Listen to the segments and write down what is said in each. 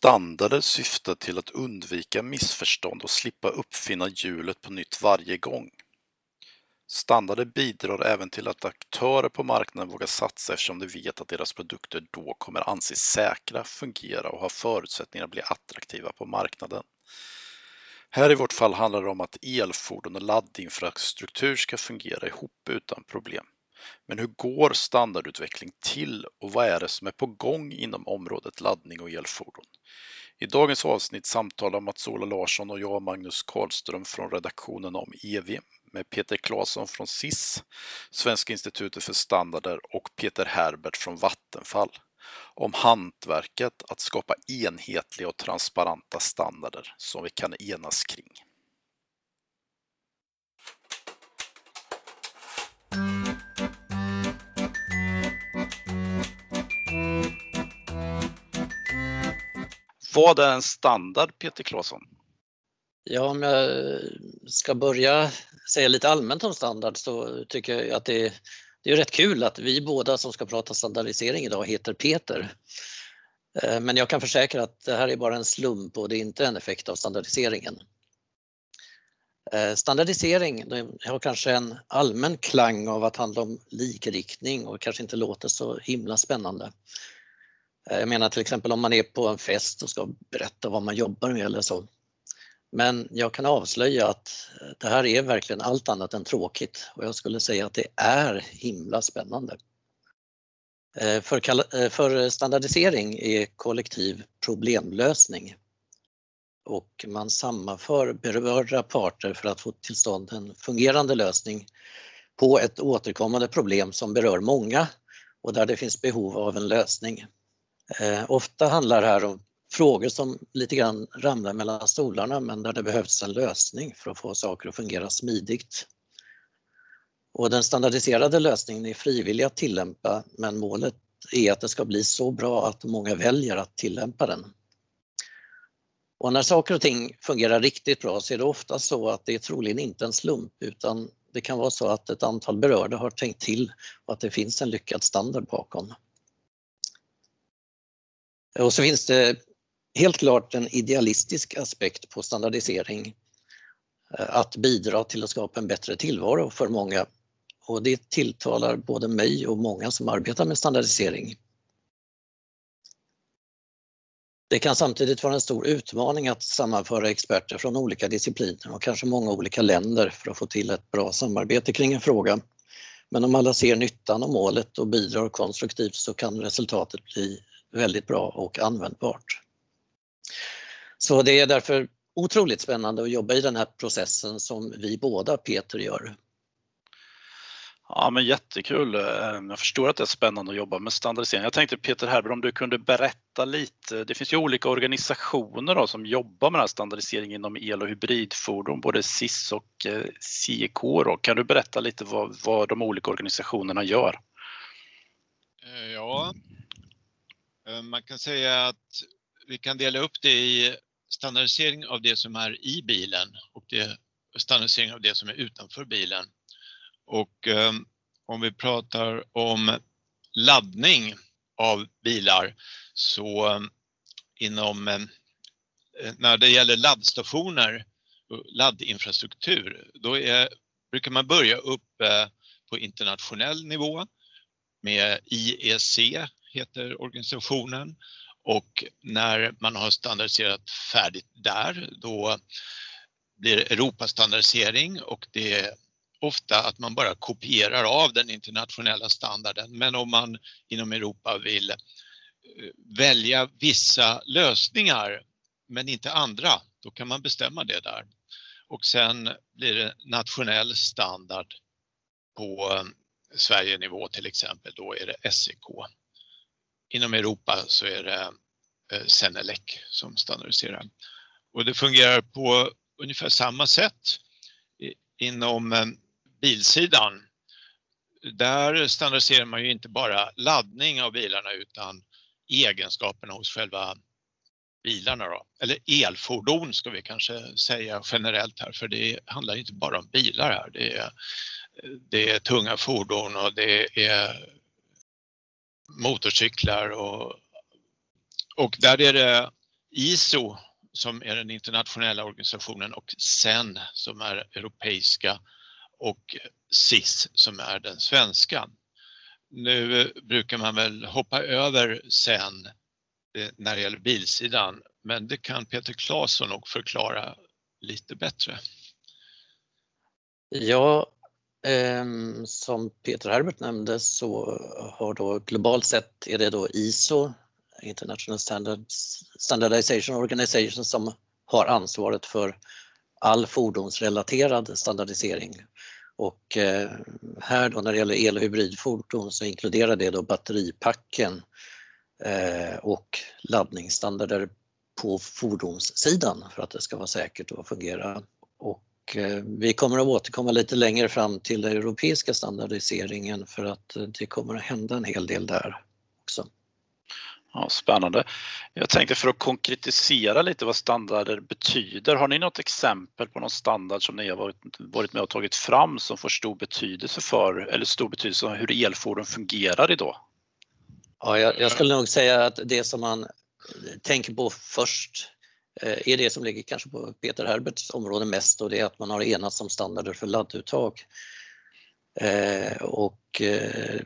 Standarder syftar till att undvika missförstånd och slippa uppfinna hjulet på nytt varje gång. Standarder bidrar även till att aktörer på marknaden vågar satsa eftersom de vet att deras produkter då kommer anses säkra, fungera och ha förutsättningar att bli attraktiva på marknaden. Här i vårt fall handlar det om att elfordon och laddinfrastruktur ska fungera ihop utan problem. Men hur går standardutveckling till och vad är det som är på gång inom området laddning och elfordon? I dagens avsnitt samtalar Mats-Ola Larsson och jag Magnus Karlström från redaktionen om EV med Peter Claesson från SIS, Svenska institutet för standarder och Peter Herbert från Vattenfall om hantverket att skapa enhetliga och transparenta standarder som vi kan enas kring. Vad är en standard, Peter Claesson? Ja, om jag ska börja säga lite allmänt om standard så tycker jag att det, det är rätt kul att vi båda som ska prata standardisering idag heter Peter. Eh, men jag kan försäkra att det här är bara en slump och det är inte en effekt av standardiseringen. Eh, standardisering har kanske en allmän klang av att handla om likriktning och kanske inte låter så himla spännande. Eh, jag menar till exempel om man är på en fest och ska berätta vad man jobbar med eller så. Men jag kan avslöja att eh, det här är verkligen allt annat än tråkigt och jag skulle säga att det är himla spännande. Eh, för, standardisering är kollektiv problemlösning och man sammanför berörda parter för att få till stånd en fungerande lösning på ett återkommande problem som berör många och där det finns behov av en lösning. Eh, ofta handlar det här om frågor som lite grann ramlar mellan stolarna men där det behövs en lösning för att få saker att fungera smidigt. Och den standardiserade lösningen är frivillig att tillämpa men målet är att det ska bli så bra att många väljer att tillämpa den. Och när saker och ting fungerar riktigt bra så är det ofta så att det är troligen inte en slump utan det kan vara så att ett antal berörda har tänkt till och att det finns en lyckad standard bakom. Och så finns det helt klart en idealistisk aspekt på standardisering. Eh, att bidra till att skapa en bättre tillvaro för många. Och det tilltalar både mig och många som arbetar med standardisering. Det kan samtidigt vara en stor utmaning att sammanföra experter från olika discipliner och kanske många olika länder för att få till ett bra samarbete kring en fråga. Men om alla ser nyttan och målet och bidrar konstruktivt så kan resultatet bli väldigt bra och användbart. Så det är därför otroligt spännande att jobba i den här processen som vi båda, Peter, gör. Ja men jättekul. Eh, jag förstår att det är spännande att jobba med standardisering. Jag tänkte Peter Herber om du kunde berätta lite. Det finns ju olika organisationer då, som jobbar med den här standardiseringen inom el och hybridfordon, både SIS och eh, CEK. Då. Kan du berätta lite vad, vad de olika organisationerna gör? Eh, ja, Eh, man kan säga att vi kan dela upp det i standardisering av det som är i bilen och det, standardisering av det som är utanför bilen. Och eh, om vi pratar om laddning av bilar så eh, inom eh, eh, när det gäller laddstationer och laddinfrastruktur, då är, brukar man börja upp eh, på internationell nivå med IEC heter organisationen och när man har standardiserat färdigt där då blir det Europastandardisering och det är ofta att man bara kopierar av den internationella standarden. Men om man inom Europa vill eh, välja vissa lösningar men inte andra, då kan man bestämma det där. Och sen blir det nationell standard på eh, Sverige-nivå till exempel, då är det SEK inom Europa så är det eh, Senelec som standardiserar. Och det fungerar på ungefär samma sätt inom eh, bilsidan. Där standardiserar man ju inte bara laddning av bilarna utan egenskaperna hos själva bilarna då. Eller elfordon ska vi kanske säga generellt här för det handlar inte bara om bilar här. Det är, det är tunga fordon och det är motorcyklar och, och där är det ISO som är den internationella organisationen och SEN som är europeiska och SIS som är den svenska. Nu brukar man väl hoppa över SEN eh, när det gäller bilsidan, men det kan Peter Claesson nog förklara lite bättre. Ja, Ehm, som Peter Herbert nämnde så har då globalt sett är det då ISO, International Standards, Standardization Organization, som har ansvaret för all fordonsrelaterad standardisering. Och eh, här då när det gäller el och hybridfordon så inkluderar det då batteripacken eh, och laddningsstandarder på fordonssidan för att det ska vara säkert och fungera. Och eh, vi kommer att återkomma lite längre fram till den europeiska standardiseringen för att det kommer att hända en hel del där också. Ja, spännande. Jag tänkte för att konkretisera lite vad standarder betyder. Har ni något exempel på någon standard som ni har varit, varit med och tagit fram som får stor betydelse för, eller stor betydelse för hur elfordon fungerar idag? Ja, jag, jag skulle nog säga att det som man tänker på först eh, Eh, är det som ligger kanske på Peter Herberts område mest och det är att man har enats om standarder för ladduttag. Eh, och eh,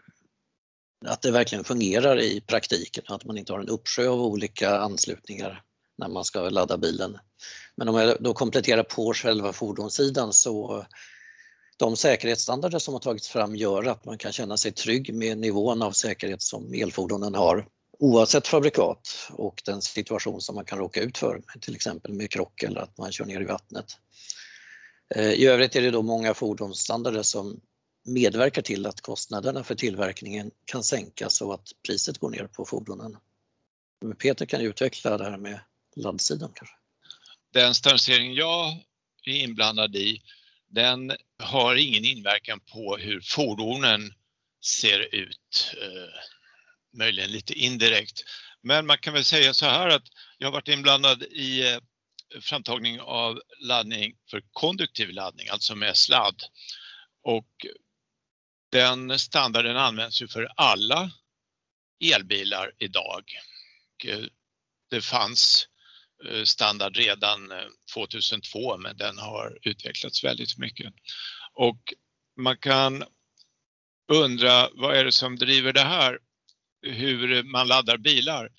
att det verkligen fungerar i praktiken, att man inte har en uppsjö av olika anslutningar när man ska ladda bilen. Men om jag då kompletterar på själva fordonssidan så de säkerhetsstandarder som har tagits fram gör att man kan känna sig trygg med nivån av säkerhet som elfordonen har oavsett fabrikat och den situation som man kan råka ut för, till exempel med krock eller att man kör ner i vattnet. Eh, I övrigt är det då många fordonsstandarder som medverkar till att kostnaderna för tillverkningen kan sänkas och att priset går ner på fordonen. Peter kan utveckla det här med laddsidan kanske. Den standardisering jag är inblandad i, den har ingen inverkan på hur fordonen ser ut, eh, möjligen lite indirekt. Men man kan väl säga så här att jag har varit inblandad i eh, framtagning av laddning för konduktiv laddning, alltså med sladd. Och den standarden används ju för alla elbilar idag. Eh, det fanns eh, standard redan 2002 men den har utvecklats väldigt mycket. Och man kan undra vad är det som driver det här? Hur man laddar bilar.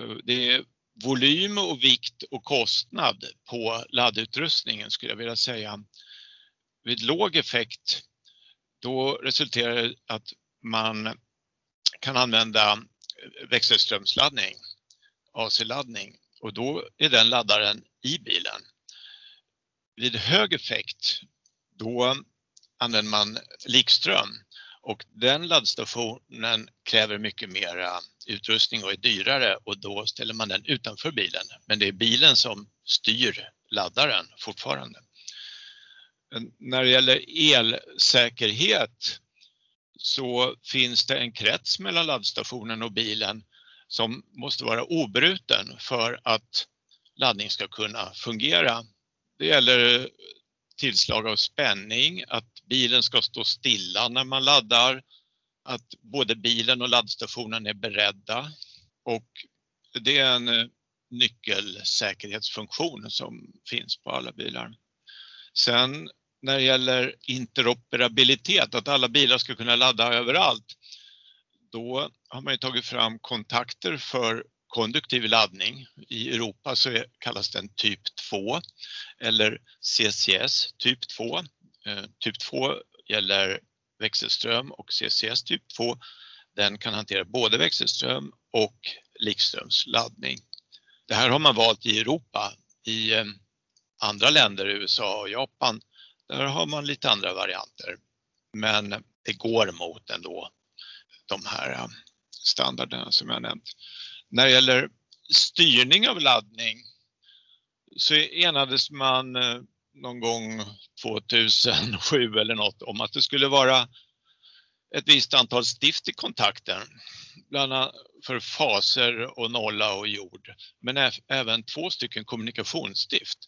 Eh, det är volym och vikt och kostnad på laddutrustningen skulle jag vilja säga. Vid låg effekt då resulterar det att man kan använda växelströmsladdning, AC-laddning och då är den laddaren i bilen. Vid hög effekt då använder man likström och den laddstationen kräver mycket mer utrustning och är dyrare och då ställer man den utanför bilen. Men det är bilen som styr laddaren fortfarande när det gäller elsäkerhet så finns det en krets mellan laddstationen och bilen som måste vara obruten för att laddning ska kunna fungera. Det gäller tillslag av spänning, att bilen ska stå stilla när man laddar, att både bilen och laddstationen är beredda och det är en eh, nyckelsäkerhetsfunktion som finns på alla bilar. Sen när det gäller interoperabilitet, att alla bilar ska kunna ladda överallt, då har man tagit fram kontakter för konduktiv laddning. I Europa så kallas den typ 2 eller CCS typ 2. Eh, typ 2 gäller växelström och CCS typ 2 den kan hantera både växelström och likströmsladdning. Det här har man valt i Europa. I eh, andra länder, USA och Japan, där har man lite andra varianter. Men det går mot ändå de här ehm, standarderna som jag nämnt. När det gäller styrning av laddning så enades man eh, någon gång 2007 eller något om att det skulle vara ett visst antal stift i kontakten, bland annat för faser och nolla och jord, men även två stycken kommunikationsstift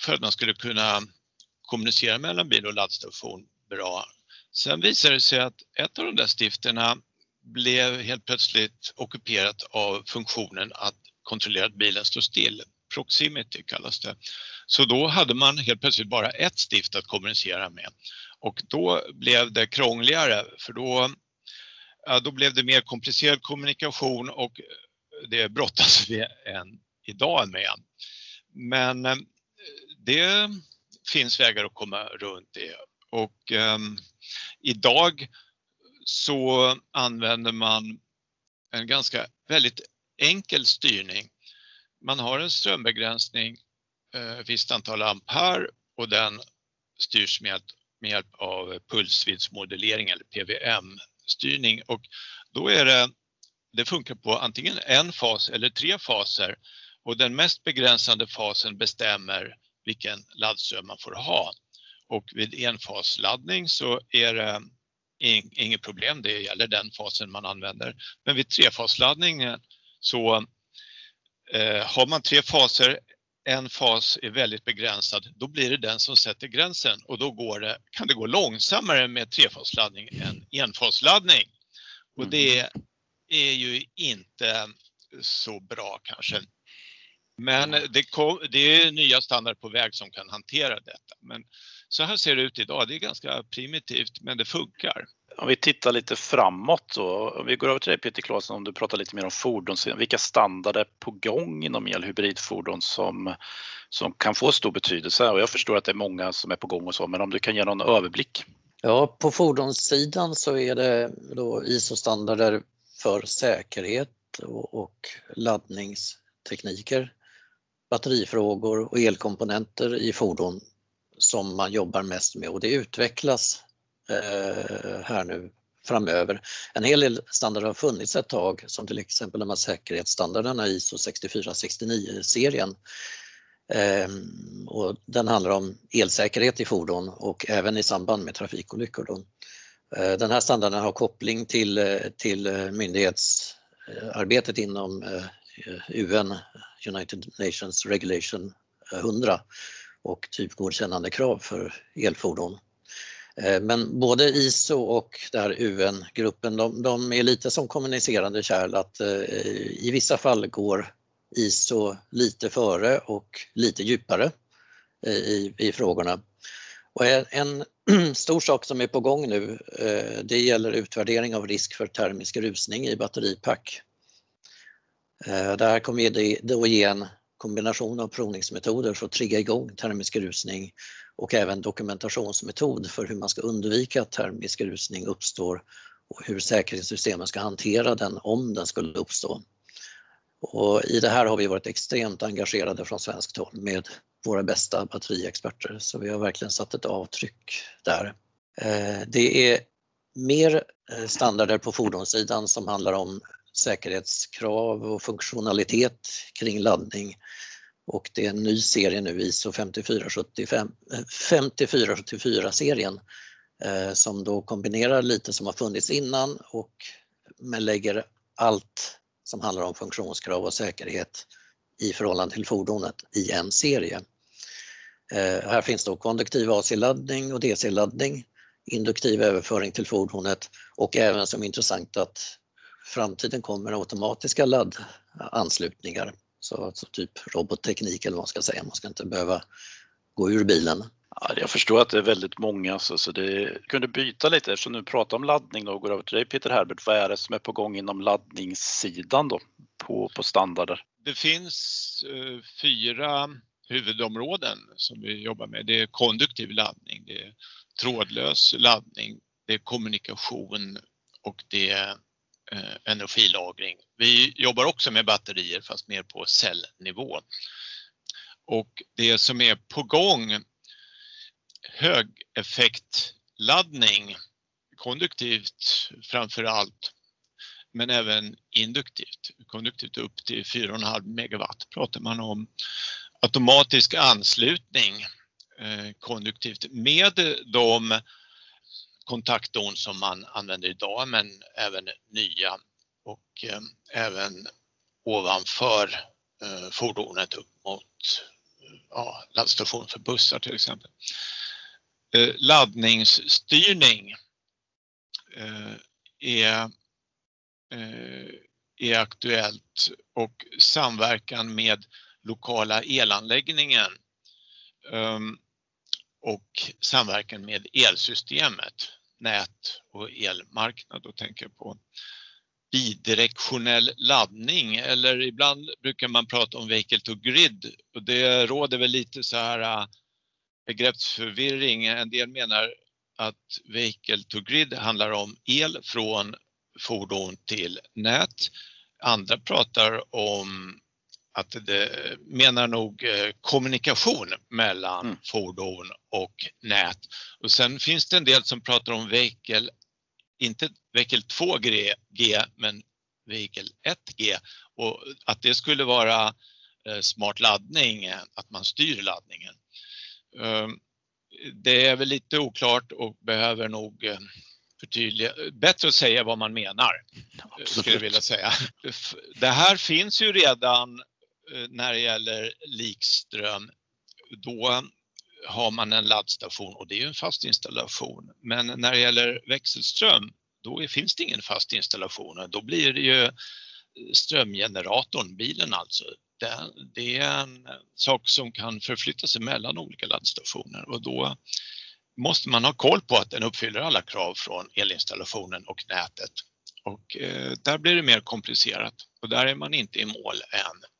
för att man skulle kunna kommunicera mellan bil och laddstation bra. Sen visade det sig att ett av de där stifterna blev helt plötsligt ockuperat av funktionen att kontrollera att bilen står still. Proximity kallas det. Så då hade man helt plötsligt bara ett stift att kommunicera med och då blev det krångligare för då, då blev det mer komplicerad kommunikation och det brottas vi än idag med. Men eh, det finns vägar att komma runt det och eh, idag så använder man en ganska väldigt enkel styrning. Man har en strömbegränsning, eh, ett visst antal ampere och den styrs med, med hjälp av pulsviddsmodellering eller PWM-styrning och då är det, det funkar på antingen en fas eller tre faser och den mest begränsande fasen bestämmer vilken laddström man får ha. Och vid enfasladdning så är det inget problem, det gäller den fasen man använder. Men vid trefasladdning så eh, har man tre faser, en fas är väldigt begränsad, då blir det den som sätter gränsen och då går det, kan det gå långsammare med trefasladdning än enfasladdning. Och det mm. är ju inte så bra kanske. Men det, kom, det är nya standarder på väg som kan hantera detta. Men så här ser det ut idag. Det är ganska primitivt, men det funkar. Om vi tittar lite framåt då, om vi går över till dig Peter Claesson, om du pratar lite mer om fordon, vilka standarder på gång inom elhybridfordon som, som kan få stor betydelse? Och jag förstår att det är många som är på gång och så, men om du kan ge någon överblick? Ja, på fordonssidan så är det då ISO-standarder för säkerhet och, och laddningstekniker, batterifrågor och elkomponenter i fordon som man jobbar mest med och det utvecklas eh, här nu framöver. En hel del standarder har funnits ett tag som till exempel de här säkerhetsstandarderna ISO 6469-serien. Eh, och den handlar om elsäkerhet i fordon och även i samband med trafikolyckor. Då. Eh, den här standarden har koppling till, eh, till myndighetsarbetet inom eh, UN, United Nations Regulation 100 och typgodkännande krav för elfordon. Eh, men både ISO och där UN-gruppen, de, de, är lite som kommunicerande kärl att eh, i vissa fall går ISO lite före och lite djupare eh, i, i frågorna. Och en, stor sak som är på gång nu, det gäller utvärdering av risk för termisk rusning i batteripack. Det här kommer då ge en kombination av provningsmetoder för att trigga igång termisk rusning och även dokumentationsmetod för hur man ska undvika att termisk rusning uppstår och hur säkerhetssystemen ska hantera den om den skulle uppstå. Och I det här har vi varit extremt engagerade från svenskt håll med våra bästa batteriexperter så vi har verkligen satt ett avtryck där. Eh, det är mer eh, standarder på fordonssidan som handlar om säkerhetskrav och funktionalitet kring laddning. Och det är en ny serie nu, ISO 5474-serien eh, eh, som då kombinerar lite som har funnits innan och men lägger allt som handlar om funktionskrav och säkerhet i förhållande till fordonet i en serie. Eh, här finns då konduktiv AC-laddning och DC-laddning, induktiv överföring till fordonet och även som intressant att framtiden kommer automatiska laddanslutningar. Så alltså typ robotteknik eller vad man ska säga, man ska inte behöva gå ur bilen. Ja, jag förstår att det är väldigt många så, så det kunde byta lite eftersom du pratar om laddning då och går över till dig Peter Herbert. Vad är det som är på gång inom laddningssidan då på, på standarder? Det finns uh, fyra huvudområden som vi jobbar med. Det är konduktiv laddning, det är trådlös laddning, det är kommunikation och det är eh, Eh, energilagring. Vi jobbar också med batterier fast mer på cellnivå. Och det som är på gång, högeffektladdning, konduktivt framför allt, men även induktivt. Konduktivt upp till 4,5 megawatt pratar man om. Automatisk anslutning eh, konduktivt med de kontaktdon som man använder idag men även nya och eh, även ovanför eh, fordonet upp mot eh, ja, laddstation för bussar till exempel. Eh, laddningsstyrning eh, är eh, är aktuellt och samverkan med lokala elanläggningen um, och samverkan med elsystemet, nät och elmarknad. Då tänker jag på bidirektionell laddning eller ibland brukar man prata om vehicle to grid och det råder väl lite så här äh, begreppsförvirring. En del menar att vehicle to grid handlar om el från fordon till nät. Andra pratar om att det menar nog äh, kommunikation mellan mm. fordon och nät. Och sen finns det en del som pratar om vehicle inte vehicle 2G men vehicle 1G och att det skulle vara eh, smart laddning, att man styr laddningen. Ehm, det är väl lite oklart och behöver nog eh, förtydliga, bättre att säga vad man menar, Absolut. skulle jag vilja säga. Det här finns ju redan eh, Eh, när det gäller likström. Då har man en laddstation och det är ju en fast installation. Men när det gäller växelström, då finns det ingen fast installation. Då blir det ju strömgeneratorn, bilen alltså. Det, är en sak som kan förflytta sig mellan olika laddstationer och då måste man ha koll på att den uppfyller alla krav från elinstallationen och nätet. Och eh, där blir det mer komplicerat och där är man inte i mål än.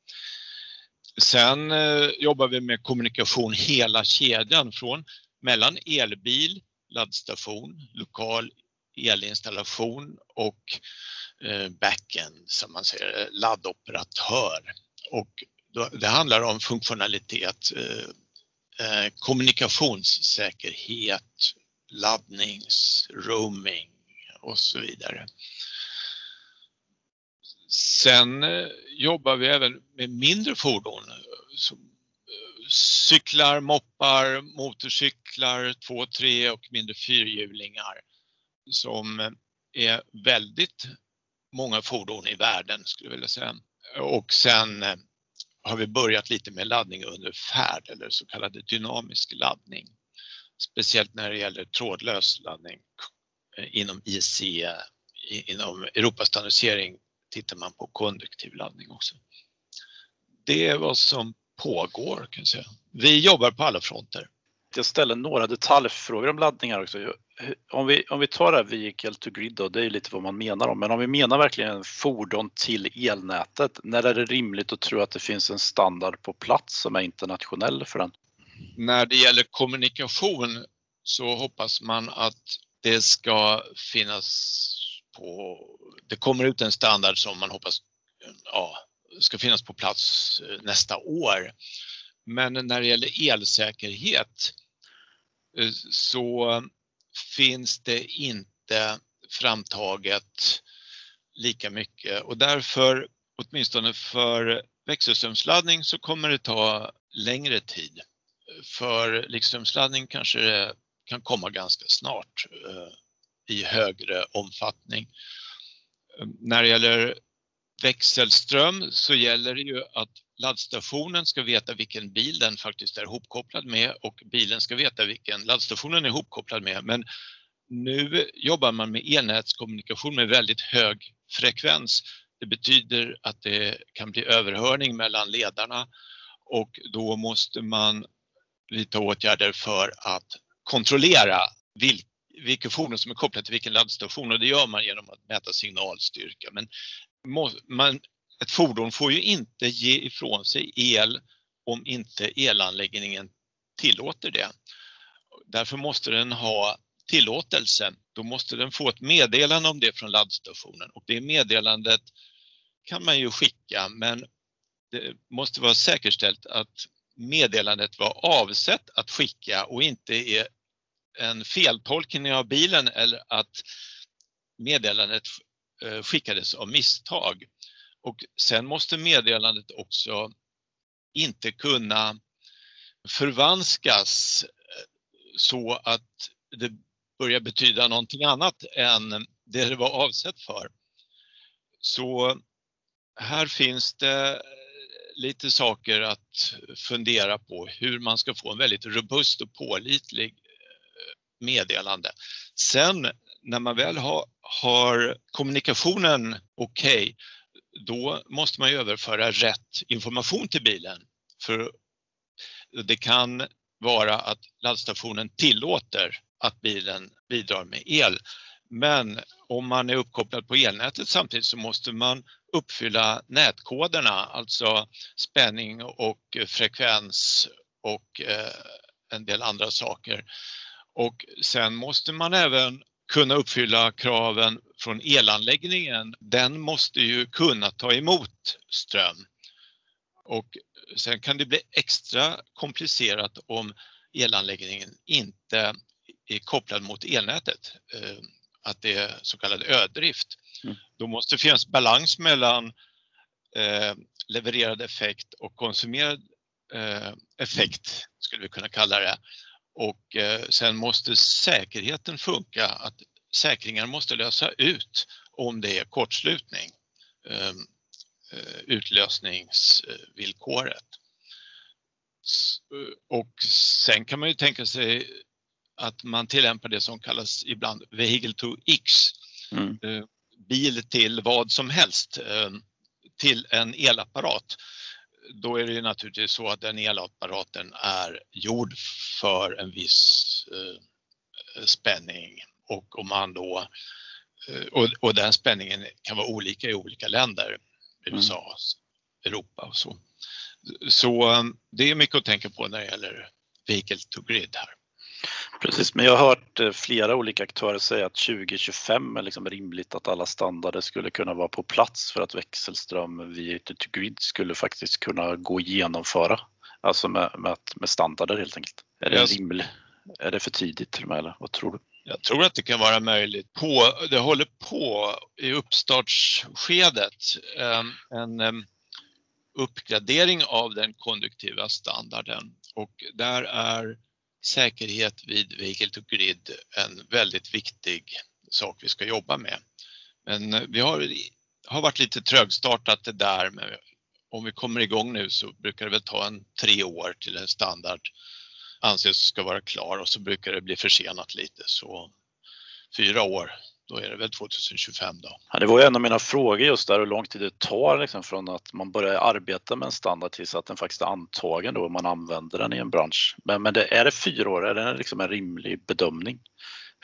Sen eh, jobbar vi med kommunikation hela kedjan från mellan elbil, laddstation, lokal elinstallation och eh, backend som man säger, laddoperatör. Och det handlar om funktionalitet, eh, kommunikationssäkerhet, laddnings, roaming och så vidare. Sen eh, jobbar vi även med mindre fordon. Eh, eh, cyklar, moppar, motorcyklar, två, tre och mindre fyrhjulingar som är väldigt många fordon i världen skulle jag vilja säga. Och sen har vi börjat lite med laddning under färd eller så kallad dynamisk laddning. Speciellt när det gäller trådlös laddning inom IC, inom Europastandardisering tittar man på konduktiv laddning också. Det är vad som pågår kan jag säga. Vi jobbar på alla fronter. Jag ställer några detaljfrågor om laddningar också. Om vi, om vi tar det här vehicle to grid då, det är lite vad man menar om, men om vi menar verkligen fordon till elnätet, när är det rimligt att tro att det finns en standard på plats som är internationell för den? När det gäller kommunikation så hoppas man att det ska finnas på, det kommer ut en standard som man hoppas ja, ska finnas på plats eh, nästa år. Men när det gäller elsäkerhet eh, så finns det inte framtaget lika mycket och därför, åtminstone för växelströmsladdning, så kommer det ta längre tid. För likströmsladdning kanske det kan komma ganska snart eh, i högre omfattning. När det gäller växelström så gäller det ju att laddstationen ska veta vilken bil den faktiskt är ihopkopplad med och bilen ska veta vilken laddstationen är ihopkopplad med. Men nu jobbar man med elnätskommunikation med väldigt hög frekvens. Det betyder att det kan bli överhörning mellan ledarna och då måste man vidta åtgärder för att kontrollera vilka vilket fordon som är kopplat till vilken laddstation och det gör man genom att mäta signalstyrka. Men man, ett fordon får ju inte ge ifrån sig el om inte elanläggningen tillåter det. Därför måste den ha tillåtelse. Då måste den få ett meddelande om det från laddstationen och det meddelandet kan man ju skicka men det måste vara säkerställt att meddelandet var avsett att skicka och inte är en feltolkning av bilen eller att meddelandet eh, skickades av misstag. Och sen måste meddelandet också inte kunna förvanskas eh, så att det börjar betyda någonting annat än det det var avsett för. Så här finns det eh, lite saker att fundera på hur man ska få en väldigt robust och pålitlig meddelande. Sen när man väl har, har kommunikationen okej, okay, då måste man ju överföra rätt information till bilen. För det kan vara att laddstationen tillåter att bilen bidrar med el. Men om man är uppkopplad på elnätet samtidigt så måste man uppfylla nätkoderna, alltså spänning och frekvens och eh, en del andra saker. Och sen måste man även kunna uppfylla kraven från elanläggningen. Den måste ju kunna ta emot ström. Och sen kan det bli extra komplicerat om elanläggningen inte är kopplad mot elnätet. Eh, att det är så kallad ödrift. Mm. Då måste det finnas balans mellan eh, levererad effekt och konsumerad eh, effekt, skulle vi kunna kalla det. Och eh, sen måste säkerheten funka, att säkringar måste lösa ut om det är kortslutning, ehm, eh, utlösningsvillkoret. Och sen kan man ju tänka sig att man tillämpar det som kallas ibland vehicle to X, mm. Eh, bil till vad som helst, ehm, till en elapparat då är det ju naturligtvis så att den elapparaten är gjord för en viss eh, spänning och om man då eh, och, och, den spänningen kan vara olika i olika länder, USA, mm. Europa och så. Så eh, det är mycket att tänka på när det gäller vehicle to grid här. Precis, men jag har hört eh, flera olika aktörer säga att 2025 är liksom rimligt att alla standarder skulle kunna vara på plats för att växelström via grid skulle faktiskt kunna gå att genomföra. Alltså med, med, med standarder helt enkelt. Är det, rimligt? är det för tidigt till och med eller vad tror du? Jag tror att det kan vara möjligt. På, det håller på i uppstartsskedet ehm, en ehm, uppgradering av den konduktiva standarden och där är säkerhet vid vehicle to grid en väldigt viktig sak vi ska jobba med. Men eh, vi har, har varit lite trögstartat det där men om vi kommer igång nu så brukar det väl ta en tre år till en standard anses ska vara klar och så brukar det bli försenat lite så fyra år då är det väl 2025 då. Ja, det var ju en av mina frågor just där hur lång tid det tar liksom från att man börjar arbeta med en standard tills att den faktiskt är antagen då och man använder den i en bransch. Men, men det, är det fyra år? Är det liksom en rimlig bedömning?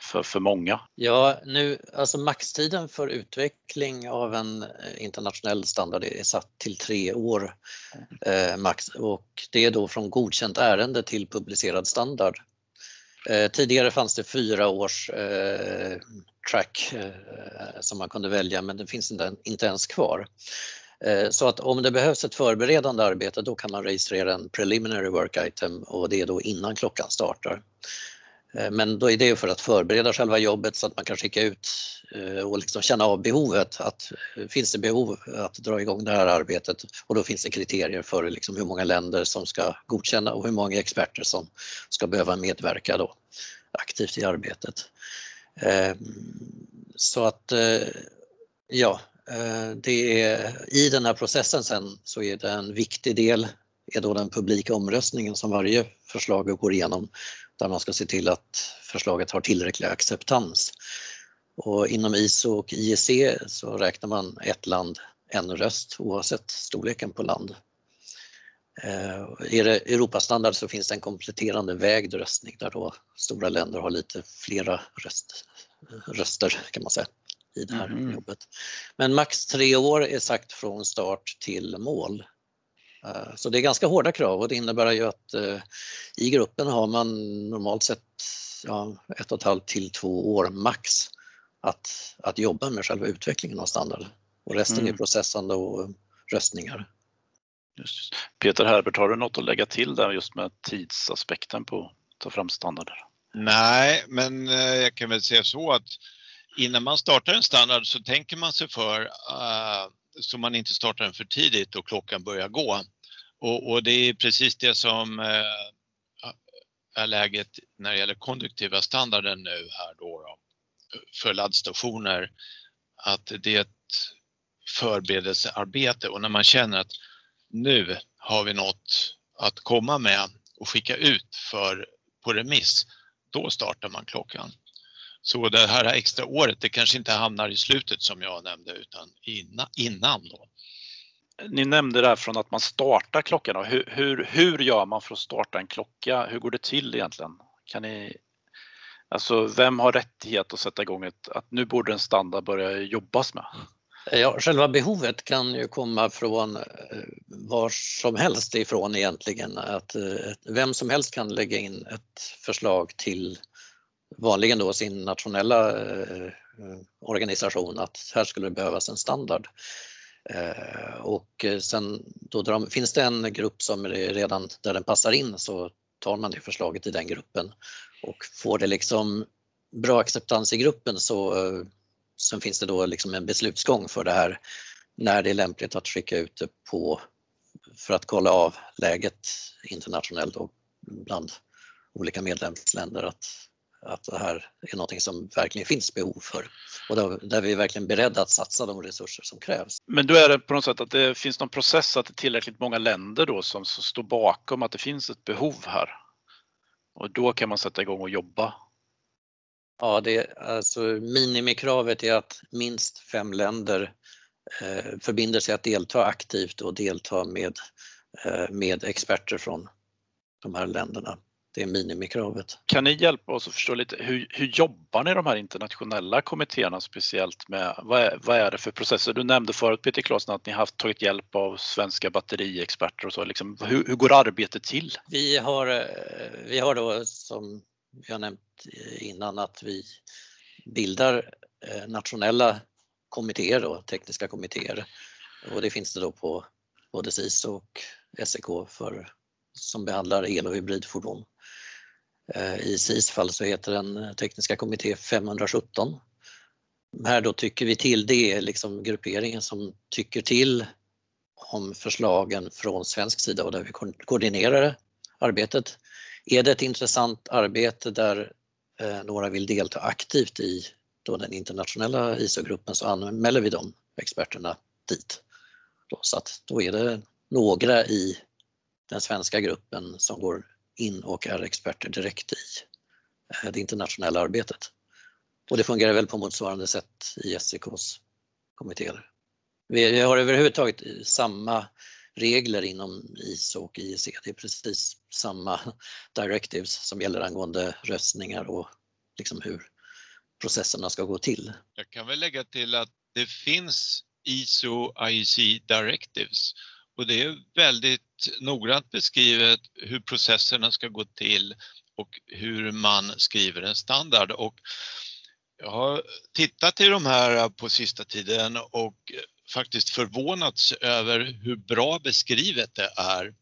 För, för många? Ja, nu, alltså maxtiden för utveckling av en eh, internationell standard är satt till tre år eh, max och det är då från godkänt ärende till publicerad standard. Eh, tidigare fanns det fyra års eh, track eh, som man kunde välja men det finns inte, ens kvar. Så att om det behövs ett förberedande arbete då kan man registrera en preliminary work item och det är då innan klockan startar. Eh, men då är det för att förbereda själva jobbet så att man kan skicka ut eh, och liksom känna av behovet. Att, eh, finns det behov att dra igång det här arbetet och då finns det kriterier för liksom hur många länder som ska godkänna och hur många experter som ska behöva medverka då aktivt i arbetet. Så att ja, det är, i den här processen sen så är det en viktig del är då den publika omröstningen som varje förslag går igenom där man ska se till att förslaget har tillräcklig acceptans. Och inom ISO och IEC så räknar man ett land, en röst oavsett storleken på land. I eh, Europastandard så finns det en kompletterande vägd röstning där då stora länder har lite flera röst, röster kan man säga i det här mm. jobbet. Men max tre år är sagt från start till mål så det är ganska hårda krav och det innebär ju att eh, i gruppen har man normalt sett ja, ett och ett halvt till två år max att, att jobba med själva utvecklingen av standard och resten mm. är processande och röstningar. Just. Peter Herbert, har du något att lägga till där just med tidsaspekten på att ta fram standarder? Nej, men eh, jag kan väl säga så att innan man startar en standard så tänker man sig för uh, så man inte startar den för tidigt och klockan börjar gå. Och, och det är precis det som eh, är läget när det gäller konduktiva standarden nu här då, då för laddstationer. Att det är ett förberedelsearbete och när man känner att nu har vi något att komma med och skicka ut för, på remiss, då startar man klockan. Så det här extra året, det kanske inte hamnar i slutet som jag nämnde utan innan. innan då. ni nämnde det här från att man startar klockan. Hur, hur, hur gör man för att starta en klocka? Hur går det till egentligen? Kan ni, alltså vem har rättighet att sätta igång ett, att nu borde en standard börja jobbas med? Ja, själva behovet kan ju komma från eh, var som helst ifrån egentligen. Att eh, vem som helst kan lägga in ett förslag till vanligen då sin nationella eh, organisation att här skulle det behövas en standard. Eh, och eh, sen då de, finns det en grupp som redan där den passar in så tar man det förslaget i den gruppen och får det liksom bra acceptans i gruppen så eh, Sen finns det då liksom en beslutsgång för det här när det är lämpligt att skicka ut det på för att kolla av läget internationellt och bland olika medlemsländer att, att det här är någonting som verkligen finns behov för och där, där vi är verkligen beredda att satsa de resurser som krävs. Men då är det på något sätt att det finns någon process att det är tillräckligt många länder då som står bakom att det finns ett behov här och då kan man sätta igång och jobba Ja, det, alltså minimikravet är att minst fem länder eh, förbinder sig att delta aktivt och delta med, eh, med experter från de här länderna. Det är minimikravet. Kan ni hjälpa oss att förstå lite, hur, hur jobbar ni de här internationella kommittéerna speciellt med, vad är, vad är det för processer? Du nämnde förut Peter Claesson att ni haft tagit hjälp av svenska batteriexperter och så. Liksom, hur, hur går arbetet till? Vi har, eh, vi har då som vi har nämnt innan att vi bildar eh, nationella kommittéer, då, tekniska kommittéer. Och det finns det då på både SIS och SEK för, som behandlar el och hybridfordon. Eh, I SIS fall så heter den eh, tekniska kommitté 517. Här då tycker vi till, det är liksom grupperingen som tycker till om förslagen från svensk sida och där vi koordinerar arbetet. Är det ett intressant arbete där eh, några vill delta aktivt i då den internationella ISO-gruppen så anmäler vi de experterna dit. Då, så att då är det några i den svenska gruppen som går in och är experter direkt i eh, det internationella arbetet. Och det fungerar väl på motsvarande sätt i SEKs kommittéer. Vi har överhuvudtaget samma regler inom ISO och IEC. Det är precis samma directives som gäller angående röstningar och liksom hur processerna ska gå till. Jag kan väl lägga till att det finns ISO IEC directives och det är väldigt noggrant beskrivet hur processerna ska gå till och hur man skriver en standard. Och jag har tittat i de här på sista tiden och faktiskt förvånats över hur bra beskrivet det är.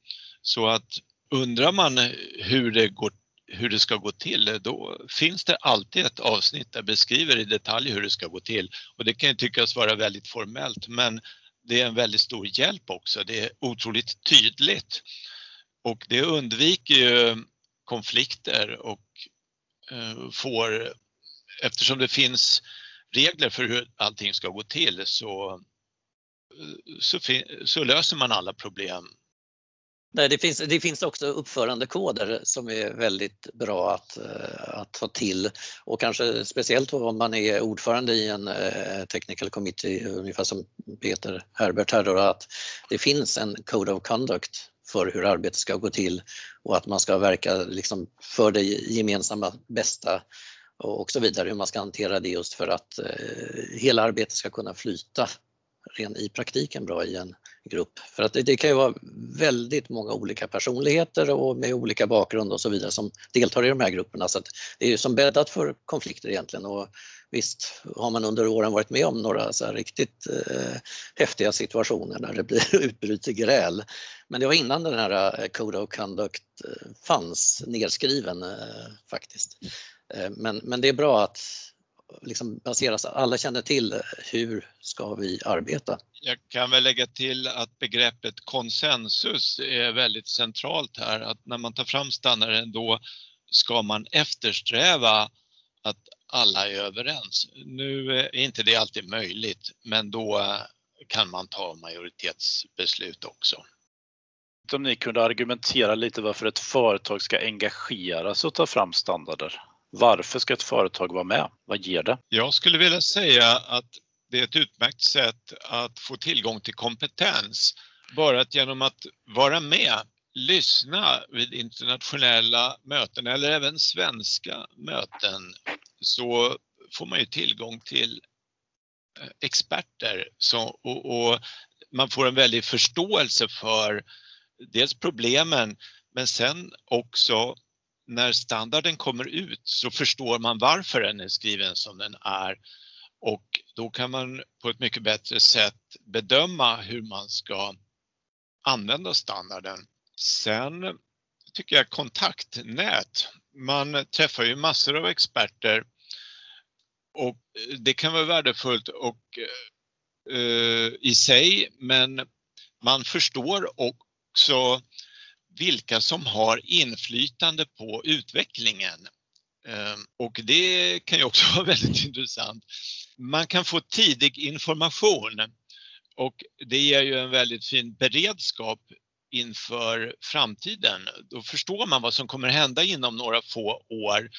Så att undrar man hur det, går, hur det ska gå till, då finns det alltid ett avsnitt där beskriver i detalj hur det ska gå till. Och det kan ju tyckas vara väldigt formellt, men det är en väldigt stor hjälp också. Det är otroligt tydligt och det undviker ju konflikter och eh, får, eftersom det finns regler för hur allting ska gå till så eh, så, så löser man alla problem. Nej, det, finns, det finns också uppförandekoder som är väldigt bra att, eh, att ta till. Och kanske speciellt om man är ordförande i en eh, technical committee, ungefär som Peter Herbert här då, att det finns en code of conduct för hur arbetet ska gå till och att man ska verka liksom för det gemensamma bästa och så vidare, hur man ska hantera det just för att eh, hela arbetet ska kunna flyta ren i praktiken bra i en grupp. För att det, det, kan ju vara väldigt många olika personligheter och med olika bakgrund och så vidare som deltar i de här grupperna. Så det är ju som bäddat för konflikter egentligen. Och visst har man under åren varit med om några så riktigt eh, häftiga situationer när det blir utbryter gräl. Men det var innan den här eh, Code of Conduct eh, fanns nedskriven eh, faktiskt. Eh, men, men det är bra att liksom baseras, alla känner till hur ska vi arbeta. Jag kan väl lägga till att begreppet konsensus är väldigt centralt här, att när man tar fram standarden då ska man eftersträva att alla är överens. Nu är inte det alltid möjligt, men då kan man ta majoritetsbeslut också. Om ni kunde argumentera lite varför ett företag ska engagera sig och ta fram standarder? Varför ska ett företag vara med? Vad ger det? Jag skulle vilja säga att det är ett utmärkt sätt att få tillgång till kompetens bara att genom att vara med, lyssna vid internationella möten eller även svenska möten så får man ju tillgång till eh, experter så, och, och man får en väldig förståelse för dels problemen men sen också när standarden kommer ut så förstår man varför den är skriven som den är och då kan man på ett mycket bättre sätt bedöma hur man ska använda standarden. Sen tycker jag kontaktnät. Man träffar ju massor av experter och det kan vara värdefullt och, uh, i sig men man förstår också vilka som har inflytande på utvecklingen. Ehm, och det kan ju också vara väldigt intressant. Man kan få tidig information och det ger ju en väldigt fin beredskap inför framtiden. Då förstår man vad som kommer hända inom några få år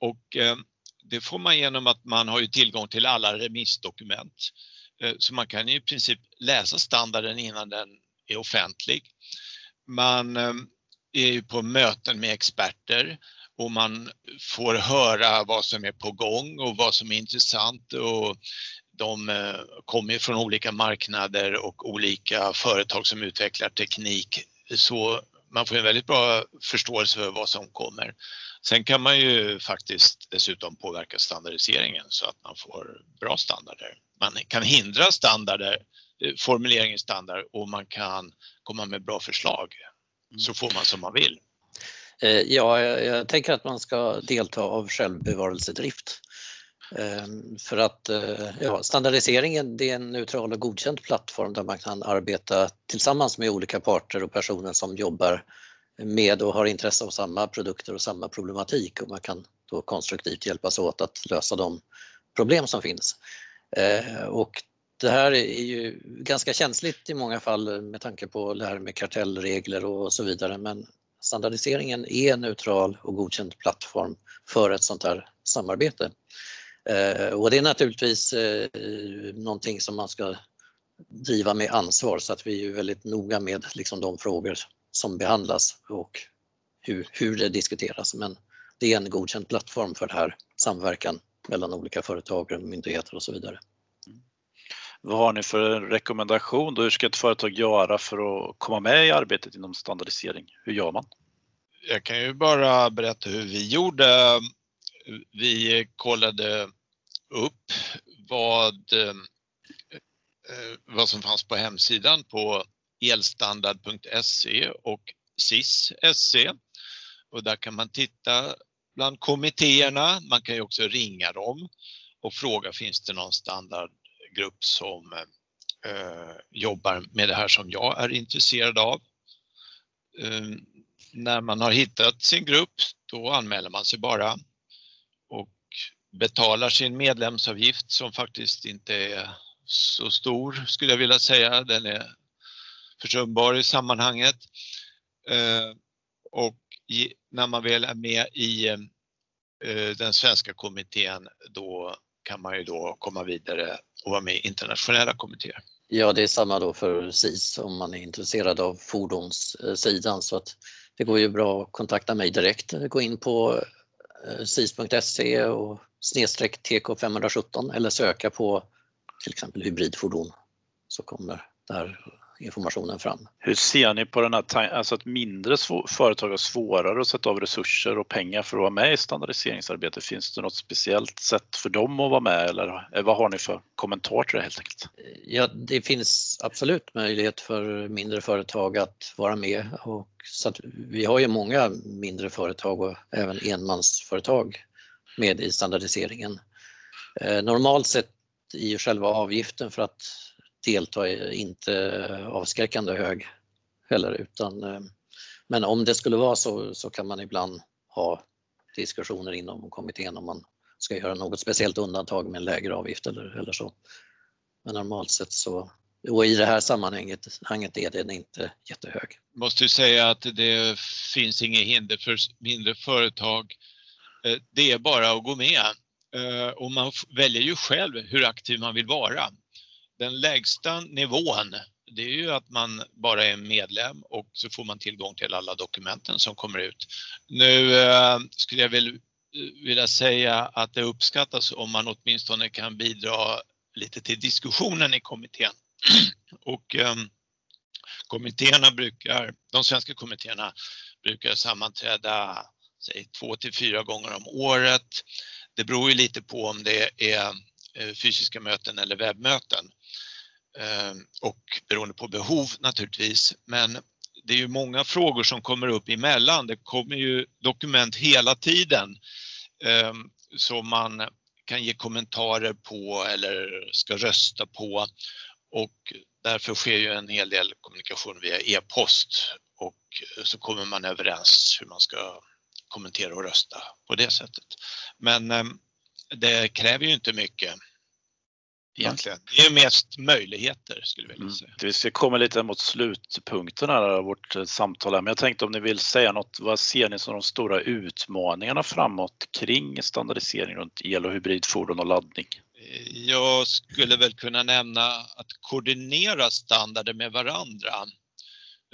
och ehm, det får man genom att man har ju tillgång till alla remissdokument. Ehm, så man kan i princip läsa standarden innan den är offentlig. Man eh, är ju på möten med experter och man får höra vad som är på gång och vad som är intressant och de eh, kommer från olika marknader och olika företag som utvecklar teknik. Så man får en väldigt bra förståelse för vad som kommer. Sen kan man ju faktiskt dessutom påverka standardiseringen så att man får bra standarder. Man kan hindra standarder, eh, formulering i standard och man kan komma med bra förslag. Så får man som man vill. Eh, ja, jag tänker att man ska delta av självbevarelsedrift. Ehm, för att eh, ja, standardiseringen det är en neutral och godkänd plattform där man kan arbeta tillsammans med olika parter och personer som jobbar med och har intresse av samma produkter och samma problematik och man kan då konstruktivt hjälpas åt att lösa de problem som finns. Eh, och det här är ju ganska känsligt i många fall med tanke på det här med kartellregler och så vidare men standardiseringen är en neutral och godkänd plattform för ett sånt här samarbete. Eh, och det är naturligtvis eh, någonting som man ska driva med ansvar så att vi är väldigt noga med liksom de frågor som behandlas och hur, hur det diskuteras. Men det är en godkänd plattform för det här samverkan mellan olika företag, myndigheter och så vidare. Vad har ni för rekommendation? Då? Hur ska ett företag göra för att komma med i arbetet inom standardisering? Hur gör man? Jag kan ju bara berätta hur vi gjorde. Vi kollade upp vad, eh, vad som fanns på hemsidan på elstandard.se och SIS.se och där kan man titta bland kommittéerna. Man kan ju också ringa dem och fråga finns det någon standardgrupp som eh, jobbar med det här som jag är intresserad av. Eh, när man har hittat sin grupp då anmäler man sig bara och betalar sin medlemsavgift som faktiskt inte är så stor skulle jag vilja säga. Den är försumbar i sammanhanget. Eh, och i, när man väl är med i eh, den svenska kommittén då kan man ju då komma vidare och vara med i internationella kommittéer. Ja, det är samma då för SIS om man är intresserad av fordonssidan så att det går ju bra att kontakta mig direkt. Gå in på eh, sis.se och snedstreck TK517 eller söka på till exempel hybridfordon så kommer där informationen fram. Hur ser ni på den här alltså att mindre företag har svårare att sätta av resurser och pengar för att vara med i standardiseringsarbetet? Finns det något speciellt sätt för dem att vara med eller eh, vad har ni för kommentar till det helt enkelt? Ja, det finns absolut möjlighet för mindre företag att vara med och så att vi har ju många mindre företag och även enmansföretag med i standardiseringen. Eh, normalt sett ju själva avgiften för att delta är inte avskräckande hög heller utan eh, men om det skulle vara så, så kan man ibland ha diskussioner inom kommittén om man ska göra något speciellt undantag med en lägre avgift eller, eller så. Men normalt sett så, och i det här sammanhanget är den inte jättehög. Måste ju säga att det finns inget hinder för mindre företag. Eh, det är bara att gå med eh, och man väljer ju själv hur aktiv man vill vara den lägsta nivån det är ju att man bara är medlem och så får man tillgång till alla dokumenten som kommer ut. Nu eh, skulle jag väl eh, vilja säga att det uppskattas om man åtminstone kan bidra lite till diskussionen i kommittén. Och eh, kommittéerna brukar, de svenska kommittéerna brukar sammanträda säg, två till fyra gånger om året. Det beror ju lite på om det är eh, fysiska möten eller webbmöten Ehm, och beroende på behov naturligtvis. Men det är ju många frågor som kommer upp emellan. Det kommer ju dokument hela tiden ehm, som man kan ge kommentarer på eller ska rösta på och därför sker ju en hel del kommunikation via e-post och så kommer man överens hur man ska kommentera och rösta på det sättet. Men ehm, det kräver ju inte mycket egentligen. Det är mest möjligheter skulle jag vilja mm. säga. Mm. Vi ska komma lite mot slutpunkten av vårt eh, samtal här, men jag tänkte om ni vill säga något, vad ser ni som de stora utmaningarna framåt kring standardisering runt el och hybridfordon och laddning? Jag skulle väl kunna nämna att koordinera standarder med varandra,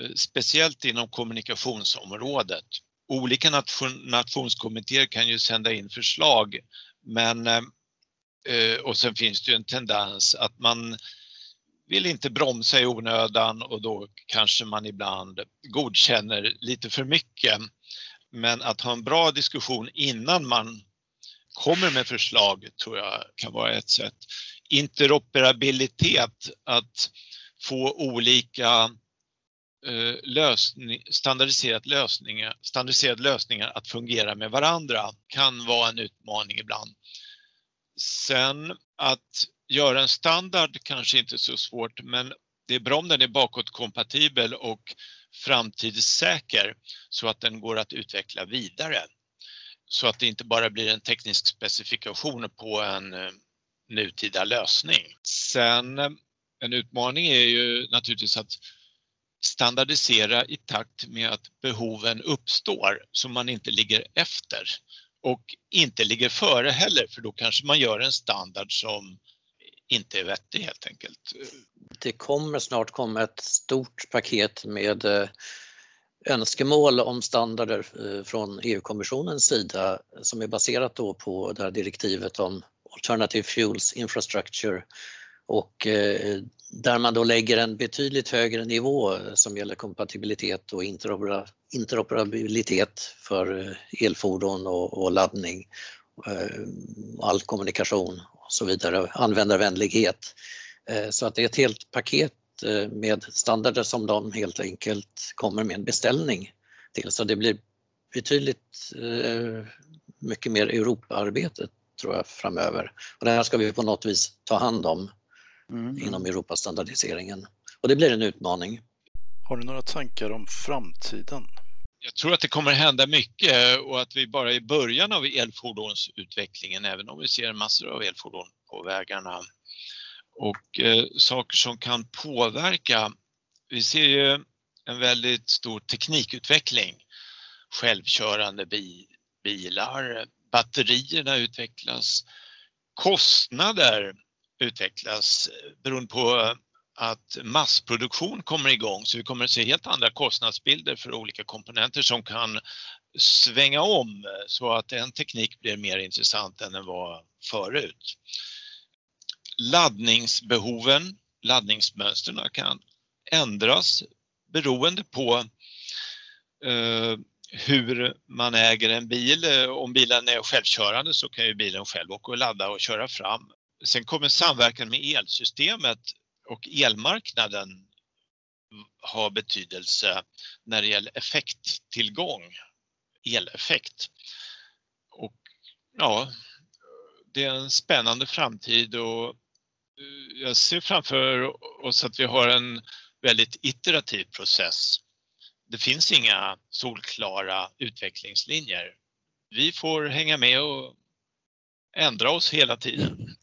eh, speciellt inom kommunikationsområdet. Olika nation, nationskommittéer kan ju sända in förslag men eh, Eh, Eh, och sen finns det ju en tendens att man vill inte bromsa i onödan och då kanske man ibland godkänner lite för mycket. Men att ha en bra diskussion innan man kommer med förslag tror jag kan vara ett sätt. Interoperabilitet, att få olika eh, lösning, standardiserat lösningar, standardiserade lösningar att fungera med varandra kan vara en utmaning ibland. Sen att göra en standard kanske inte är så svårt men det är bra om den är bakåtkompatibel och framtidssäker så att den går att utveckla vidare. Så att det inte bara blir en teknisk specifikation på en eh, nutida lösning. Sen eh, en utmaning är ju naturligtvis att standardisera i takt med att behoven uppstår så man inte ligger efter och inte ligger före heller för då kanske man gör en standard som inte är vettig helt enkelt. Det kommer snart komma ett stort paket med eh, önskemål om standarder eh, från EU-kommissionens sida som är baserat då på det här direktivet om Alternative Fuels Infrastructure och eh, där man då lägger en betydligt högre nivå som gäller kompatibilitet och interoperabilitet för eh, elfordon och, laddning, eh, all kommunikation och så vidare, användarvänlighet. Så att det är ett helt paket med standarder som de helt enkelt kommer med en beställning till. Så det blir betydligt mycket mer Europaarbete tror jag framöver. Och det här ska vi på något vis ta hand om mm. inom Europastandardiseringen. Och det blir en utmaning. Har du några tankar om framtiden? Jag tror att det kommer hända mycket och att vi bara är i början av elfordonsutvecklingen, även om vi ser massor av elfordon på vägarna. Och eh, saker som kan påverka. Vi ser ju en väldigt stor teknikutveckling. Självkörande bi bilar, batterierna utvecklas, kostnader utvecklas eh, beroende på eh, att massproduktion kommer igång så vi kommer att se helt andra kostnadsbilder för olika komponenter som kan svänga om eh, så att en teknik blir mer intressant än den var förut. Laddningsbehoven, laddningsmönstren kan ändras beroende på eh, hur man äger en bil. Om bilen är självkörande så kan ju bilen själv åka och ladda och köra fram. Sen kommer samverkan med elsystemet och elmarknaden ha betydelse när det gäller effekttillgång, eleffekt. Och ja, det är en spännande framtid och eh, jag ser framför oss att vi har en väldigt iterativ process. Det finns inga solklara utvecklingslinjer. Vi får hänga med och ändra oss hela tiden.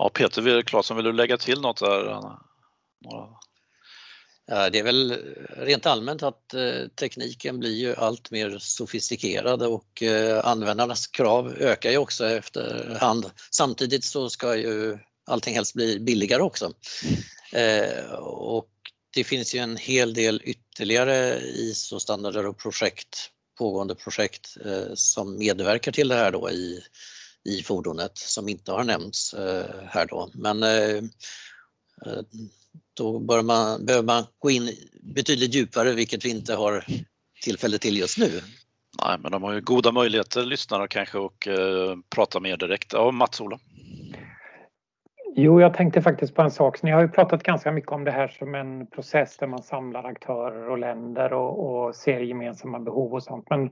Ja, Peter Claesson, vill du lägga till något där? Några det är väl rent allmänt att eh, tekniken blir ju allt mer sofistikerad och eh, användarnas krav ökar ju också efterhand. Samtidigt så ska ju allting helst bli billigare också. Mm. och det finns ju en hel del ytterligare ISO-standarder och projekt, pågående projekt som medverkar till det här då i, i fordonet som inte har nämnts eh, här då. Men eh, då bör man, behöver man gå in betydligt djupare vilket vi inte har tillfälle till just nu. Nej, men de har ju goda möjligheter, lyssnarna kanske, och eh, prata mer direkt. Ja, Mats-Ola? Jo, jag tänkte faktiskt på en sak. Så ni har ju pratat ganska mycket om det här som en process där man samlar aktörer och länder och, och ser gemensamma behov och sånt. Men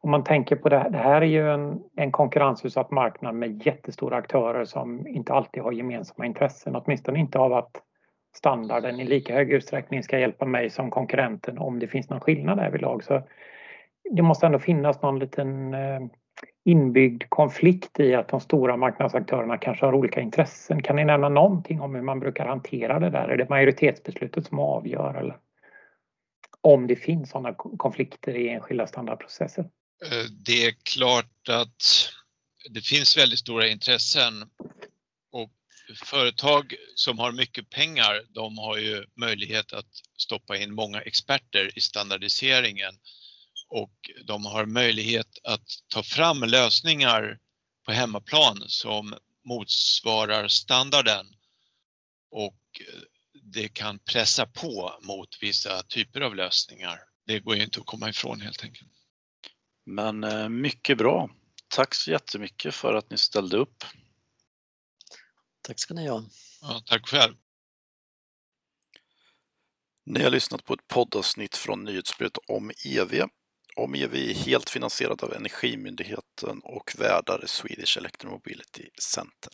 om man tänker på det här, det här är ju en, en konkurrensutsatt marknad med jättestora aktörer som inte alltid har gemensamma intressen, åtminstone inte av att standarden i lika hög utsträckning ska hjälpa mig som konkurrenten om det finns någon skillnad därvidlag. Så det måste ändå finnas någon liten eh, inbyggd konflikt i att de stora marknadsaktörerna kanske har olika intressen. Kan ni nämna någonting om hur man brukar hantera det där? Är det majoritetsbeslutet som avgör eller om det finns sådana konflikter i enskilda standardprocesser? Eh, det är klart att det finns väldigt stora intressen och företag som har mycket pengar, de har ju möjlighet att stoppa in många experter i standardiseringen och de har möjlighet att ta fram lösningar på hemmaplan som motsvarar standarden och det kan pressa på mot vissa typer av lösningar. Det går ju inte att komma ifrån helt enkelt. Men eh, mycket bra. Tack så jättemycket för att ni ställde upp. Tack ska ni ha. Ja, tack själv. Ni har lyssnat på ett poddavsnitt från nyhetsbrevet om EV om EV är helt finansierad av Energimyndigheten och värdar Swedish Electromobility Center.